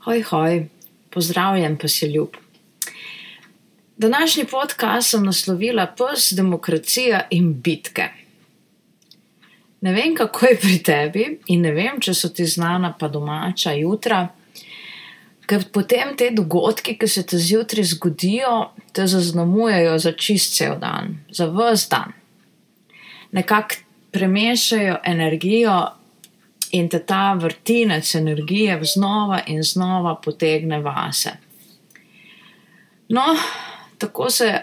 Hoj, hoj, pozdravljen, pa si ljub. Današnji podcast sem naslovila Pes, demokracija in bitke. Ne vem, kako je pri tebi, in ne vem, če so ti znana pa domača jutra, ker potem te dogodki, ki se ti zjutraj zgodijo, te zaznamujejo za čist cel dan, za vse dan. Nekako premešajo energijo in te ta vrtinec energije znova in znova potegne vase. No, tako se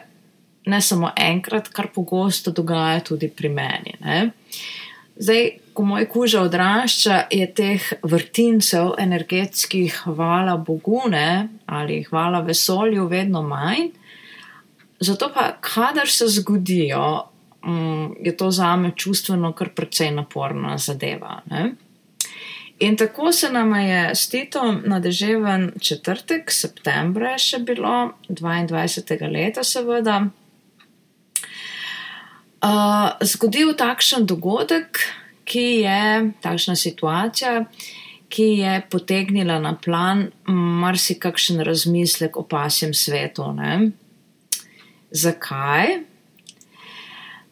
ne samo enkrat, kar pogosto dogaja tudi pri meni. Ne? Zdaj, ko moj kuža odrašča, je teh vrtincev energetskih, hvala Bogu, ne? ali hvala vesolju, vedno manj. Zato pa, kadar se zgodijo, mm, je to za me čustveno kar precej naporna zadeva. Ne? In tako se nam je s Titom na deževen četrtek, septembra je še bilo, 22. leta, seveda, uh, zgodil takšen dogodek, ki je, takšna situacija, ki je potegnila na plan marsikakšen razmislek o pasjem svetu. Ne? Zakaj?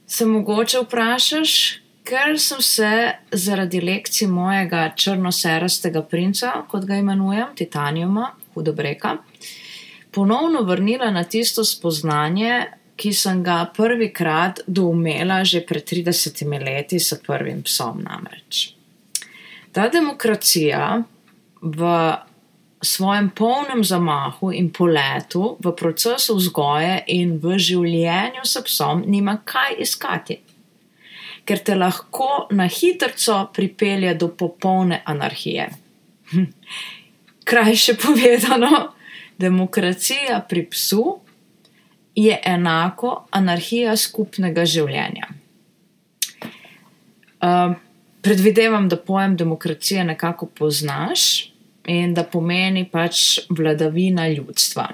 Se mogoče vprašaš, ker sem se zaradi lekcij mojega črnoserastega princa, kot ga imenujem, Titanijuma, hudobreka, ponovno vrnila na tisto spoznanje, ki sem ga prvikrat doumela že pred 30 leti s prvim psom namreč. Ta demokracija v svojem polnem zamahu in poletu, v procesu vzgoje in v življenju s psom, nima kaj iskati ker te lahko na hitro pripelje do popolne anarhije. Krajše povedano, demokracija pri psu je enako anarhija skupnega življenja. Uh, predvidevam, da pojem demokracije nekako poznaš in da pomeni pač vladavina ljudstva.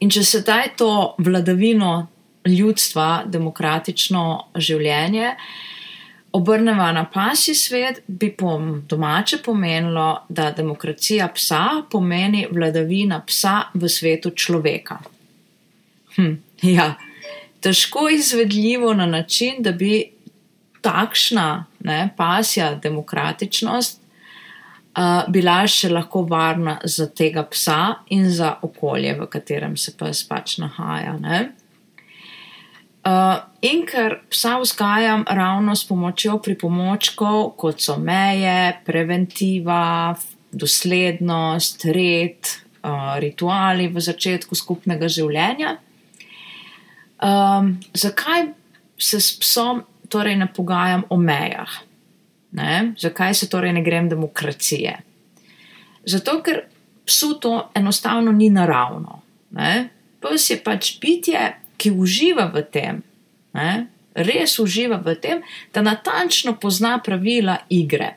In če se daj to vladavino ljudstva, demokratično življenje, obrnemo na pasji svet, bi po domače pomenilo, da demokracija psa pomeni vladavina psa v svetu človeka. Hm, ja, težko izvedljivo na način, da bi takšna ne, pasja demokratičnost uh, bila še lahko varna za tega psa in za okolje, v katerem se pes pač nahaja. Ne. Uh, in ker psa vzgajam ravno s pomočjo pripomočkov, kot so meje, preventiva, doslednost, red, uh, rituali v začetku skupnega življenja, um, zakaj se s psom torej ne pogajam o mejah? Ne? Zakaj se torej ne grem demokracije? Zato, ker psu to enostavno ni naravno. Ne? Pes je pač bitje, ki uživa v tem, ne, res uživa v tem, da natančno pozna pravila igre.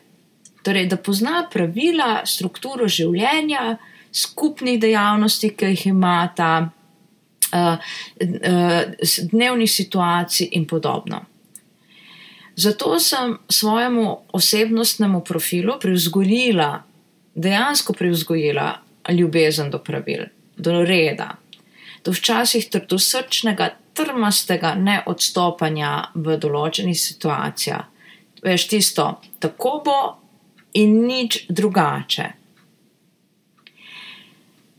Torej, da pozna pravila, strukturo življenja, skupnih dejavnosti, ki jih imata, uh, uh, dnevnih situacij in podobno. Zato sem svojemu osebnostnemu profilu privzgojila, dejansko privzgojila ljubezen do pravil, do reda, do včasih trdosrčnega, trmastega neodstopanja v določenih situacijah. Veš tisto, tako bo in nič drugače.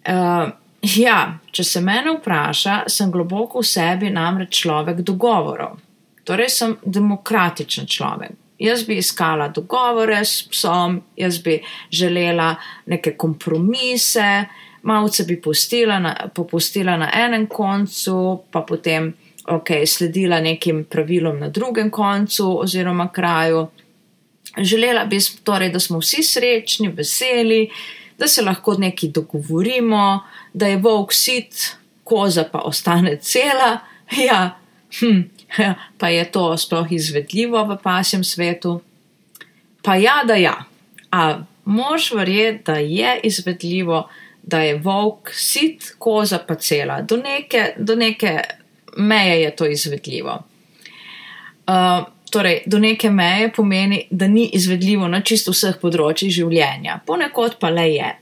Uh, ja, če se mene vpraša, sem globoko v sebi namreč človek dogovorov. Torej, sem demokratičen človek. Jaz bi iskala dogovore s psom, jaz bi želela neke kompromise, uh, malce bi postila na, popustila na enem koncu, pa potem okay, sledila nekim pravilom na drugem koncu oziroma kraju. Želela bi torej, da smo vsi srečni, veseli, da se lahko nekaj dogovorimo, da je volk sit, koza pa ostane cela. Ja, hm, pa je to sploh izvedljivo v pasjem svetu? Pa ja, da ja. A mož verjeti, da je izvedljivo, da je volk sit, koza pa cela. Do neke, do neke meje je to izvedljivo. Uh, torej, do neke meje pomeni, da ni izvedljivo na čisto vseh področjih življenja, ponekod pa le je.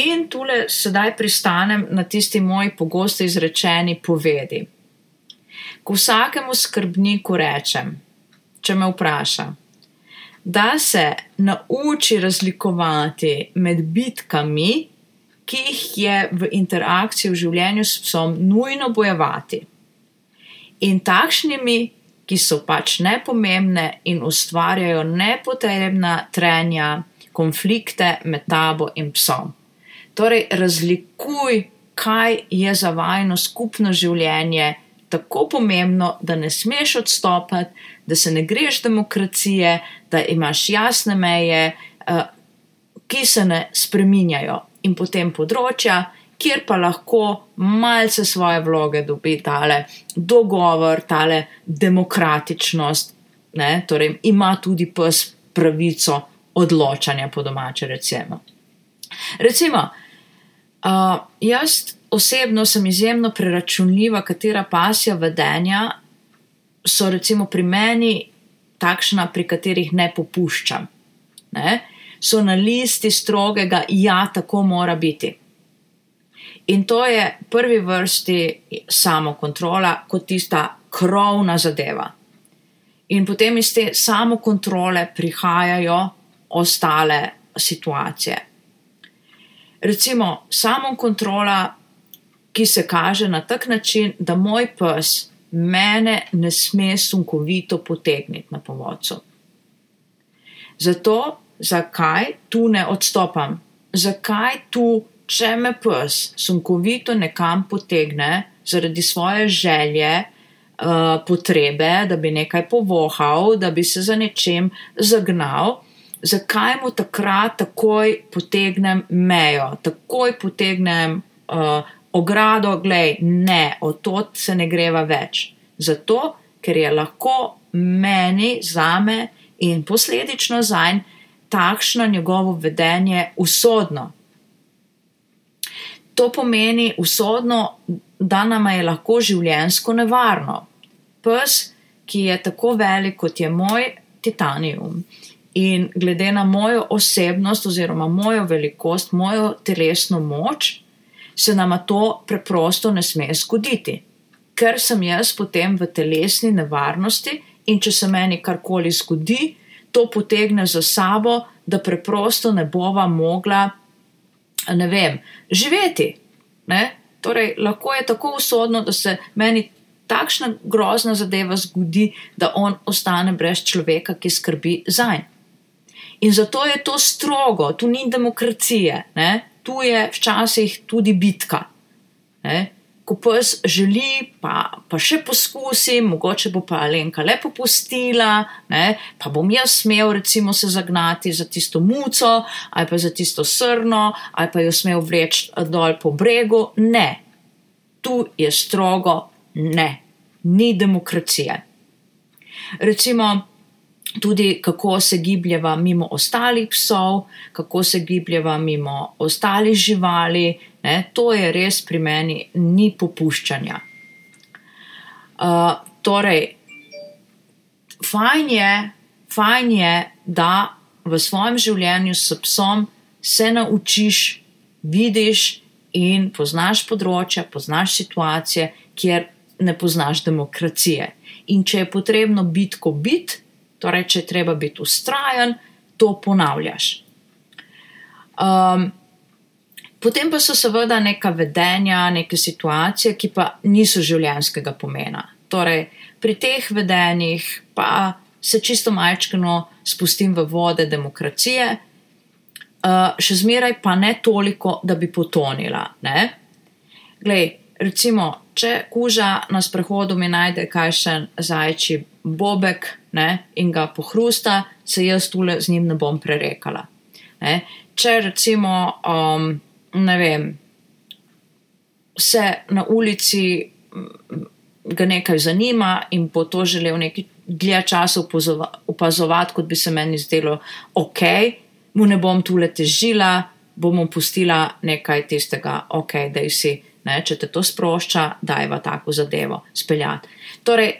In tule sedaj pristanem na tisti moj pogosto izrečeni povedi. Ko vsakemu skrbniku rečem, če me vpraša, da se nauči razlikovati med bitkami, ki jih je v interakciji v življenju s psom nujno bojevati, in takšnimi, ki so pač nepomembne in ustvarjajo nepotrebna trenja, konflikte med tabo in psom. Torej, razlikuj, kaj je za vajno skupno življenje tako pomembno, da ne smeš odstopati, da se ne greš demokracije, da imaš jasne meje, uh, ki se ne spreminjajo, in potem področja, kjer pa lahko malce svoje vloge dobi tale dogovor, tale demokratičnost, ne, torej ima tudi pes pravico odločanja po domače, recimo. Recimo, uh, jaz osebno sem izjemno preračunljiva, katera pasja vedenja so recimo pri meni takšna, pri katerih ne popuščam. Ne? So na listi strogega, ja, tako mora biti. In to je prvi vrsti samo kontrola, kot tista krovna zadeva. In potem iz te samo kontrole prihajajo ostale situacije recimo samo kontrola, ki se kaže na tak način, da moj pes mene ne sme sunkovito potegniti na povodcu. Zato, zakaj tu ne odstopam? Zakaj tu, če me pes sunkovito nekam potegne zaradi svoje želje, Uh, potrebe, da bi nekaj povohal, da bi se za nečem zagnal, zakaj mu takrat takoj potegnem mejo, takoj potegnem uh, ogrado, glej, ne, od tod se ne greva več. Zato, ker je lahko meni, zame in posledično za njim takšno njegovo vedenje usodno. To pomeni usodno, da nam je lahko življensko nevarno. Pes, ki je tako velik kot je moj titanijum, In glede na mojo osebnost, oziroma mojo velikost, mojo telesno moč, se nama to preprosto ne sme zgoditi, ker sem jaz potem v telesni nevarnosti in če se meni karkoli zgodi, to potegne za sabo, da preprosto ne bova mogla, ne vem, živeti. Ne? Torej, lahko je tako usodno, da se meni takšna grozna zadeva zgodi, da on ostane brez človeka, ki skrbi za njega. In zato je to strogo, tu ni demokracije, ne? tu je včasih tudi bitka. Ne? Ko pes želi, pa, pa še poskusim, mogoče bo pa Alenka lepo pustila, ne? pa bom jaz smel recimo se zagnati za tisto muco, ali pa za tisto srno, ali pa jo smel vleči dol po bregu. Ne, tu je strogo, ne, ni demokracije. Recimo, tudi kako se gibljeva mimo ostalih psov, kako se gibljeva mimo ostalih živali, ne, to je res pri meni ni popuščanja. Uh, torej, fajn je, fajn je, da v svojem življenju s psom se naučiš, vidiš in poznaš področja, poznaš situacije, kjer ne poznaš demokracije. In če je potrebno bitko biti, Torej, če treba biti ustrajen, to ponavljaš. Um, potem pa so seveda neka vedenja, neke situacije, ki pa niso življenskega pomena. Torej, pri teh vedenjih pa se čisto majčkano spustim v vode demokracije, uh, še zmeraj pa ne toliko, da bi potonila. Glej, recimo, če kuža na sprehodu mi najde kaj še zajči bobek, ne, in ga pohrusta, se jaz tule z njim ne bom prerekala. Ne. Če recimo, um, ne vem, se na ulici ga nekaj zanima in bo to želel nekaj dlje časa opazovati, kot bi se meni zdelo ok, mu ne bom tule težila, bom pustila nekaj tistega, ok, da si. Ne, če te to sprošča, dajva tako zadevo speljati. Torej,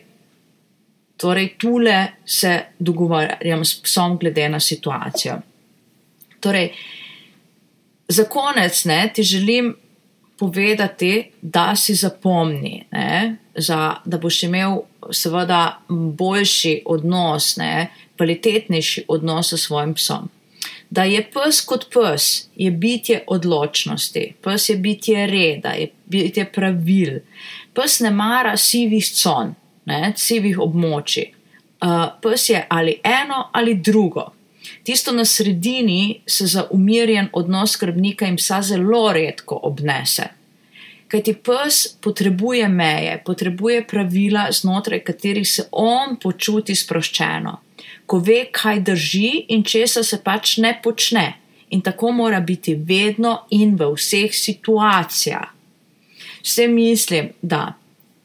Torej, tule se dogovarjam s psom, glede na situacijo. Torej, za konec ne, ti želim povedati, da si zapomni, ne, za, da boš imel seveda boljši odnos, ne, kvalitetnejši odnos s svojim psom. Da je pes kot pes, je bitje odločnosti, pes je bitje reda, je bitje pravil. Pes ne mara sivih con, ne, sivih območij. Uh, pes je ali eno ali drugo. Tisto na sredini se za umirjen odnos skrbnika in psa zelo redko obnese. Kaj ti pes potrebuje meje, potrebuje pravila, znotraj katerih se on počuti sproščeno, ko ve, kaj drži in česa se pač ne počne. In tako mora biti vedno in v vseh situacijah. Vse mislim, da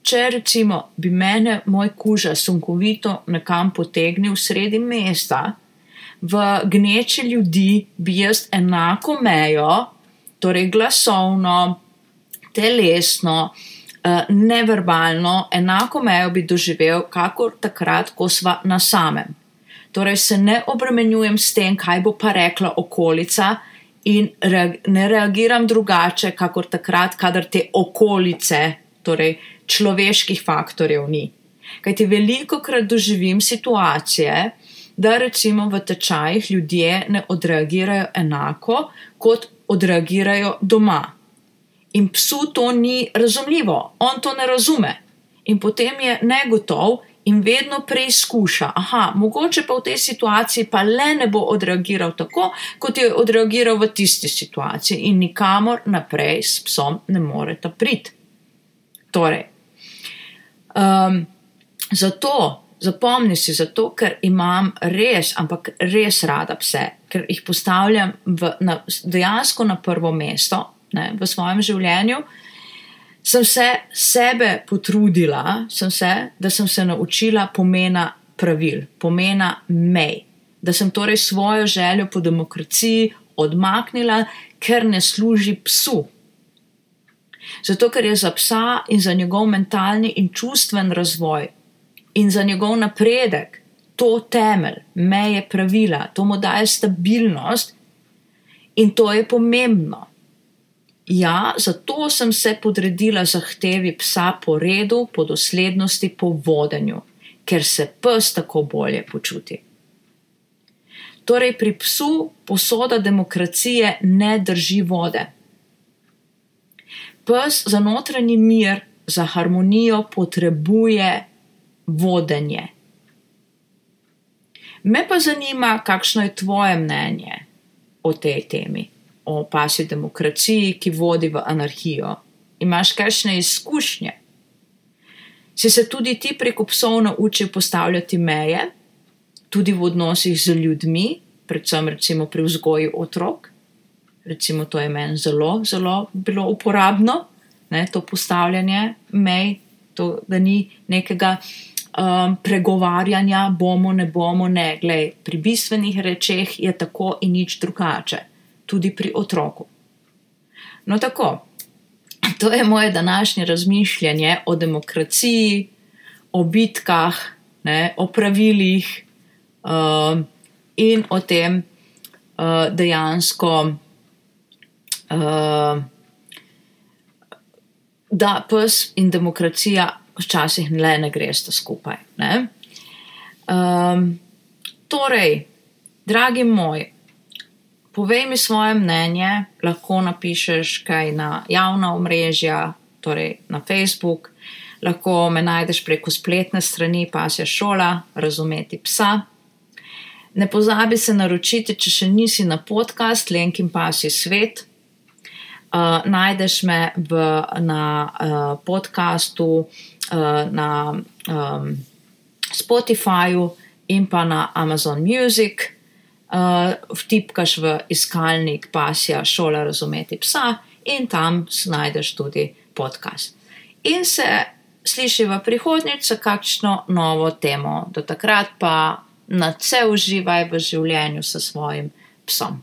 če recimo bi mene moj kuža sunkovito nekam potegnil sredi mesta, v gneči ljudi bi jaz enako mejo, torej glasovno, telesno, eh, neverbalno, enako mejo bi doživel, kakor takrat, ko sva na samem. Torej se ne obremenjujem s tem, kaj bo pa rekla okolica. In ne reagiram drugače, kakor takrat, kadar te okolice, torej človeških faktorjev, ni. Kaj ti veliko krat doživim situacije, da recimo v tečajih ljudje ne odreagirajo enako, kot odreagirajo doma. In psu to ni razumljivo, on to ne razume. In potem je negotov in vedno preizkuša. Aha, mogoče pa v tej situaciji pa le ne bo odreagiral tako, kot je odreagiral v tisti situaciji, in nikamor naprej s psom ne morete priti. Torej, um, zato Zapomni si, zato ker imam res, ampak res rada pse, ker jih postavljam v, na, dejansko na prvo mesto ne, v svojem življenju. Sem se sebe potrudila, sem se, da sem se naučila pomena pravil, pomena mej, da sem torej svojo željo po demokraciji odmaknila, ker ne služi psu. Zato, ker je za psa in za njegov mentalni in čustven razvoj in za njegov napredek to temelj, meje pravila, to mu daje stabilnost in to je pomembno. Ja, zato sem se podredila zahtevi psa po redu, po doslednosti, po vodenju, ker se pes tako bolje počuti. Torej, pri psu posoda demokracije ne drži vode. Pes za notranji mir, za harmonijo potrebuje vodenje. Me pa zanima, kakšno je tvoje mnenje o tej temi, o pasji demokraciji, ki vodi v anarhijo. Imaš kakšne izkušnje? Si se tudi ti preko psov naučil postavljati meje, tudi v odnosih z ljudmi, predvsem recimo pri vzgoji otrok? Recimo, to je meni zelo, zelo bilo uporabno, ne, to postavljanje mej, to, da ni nekega um, pregovarjanja, bomo, ne bomo, ne. Glej, pri bistvenih rečeh je tako in nič drugače, tudi pri otroku. No, tako, to je moje današnje razmišljanje o demokraciji, o bitkah, ne, o pravilih um, in o tem uh, dejansko. Uh, Da, pes in demokracija včasih ne greš to skupaj. Um, torej, dragi moj, povej mi svoje mnenje, lahko napišeš kaj na javna omrežja, torej na Facebook, lahko me najdeš preko spletne strani Pasja šola, razumeti psa. Ne pozabi se naročiti, če še nisi na podcast Lenkin Pasji svet. Uh, najdeš me v, na uh, podkastu, uh, na um, Spotifyju in pa na Amazon Music. Uh, vtipkaš v iskalnik pasja šola razumeti psa in tam najdeš tudi podcast. In se slišiva prihodnjič za kakšno novo temo. Do takrat pa na vse uživaj v življenju s svojim psom.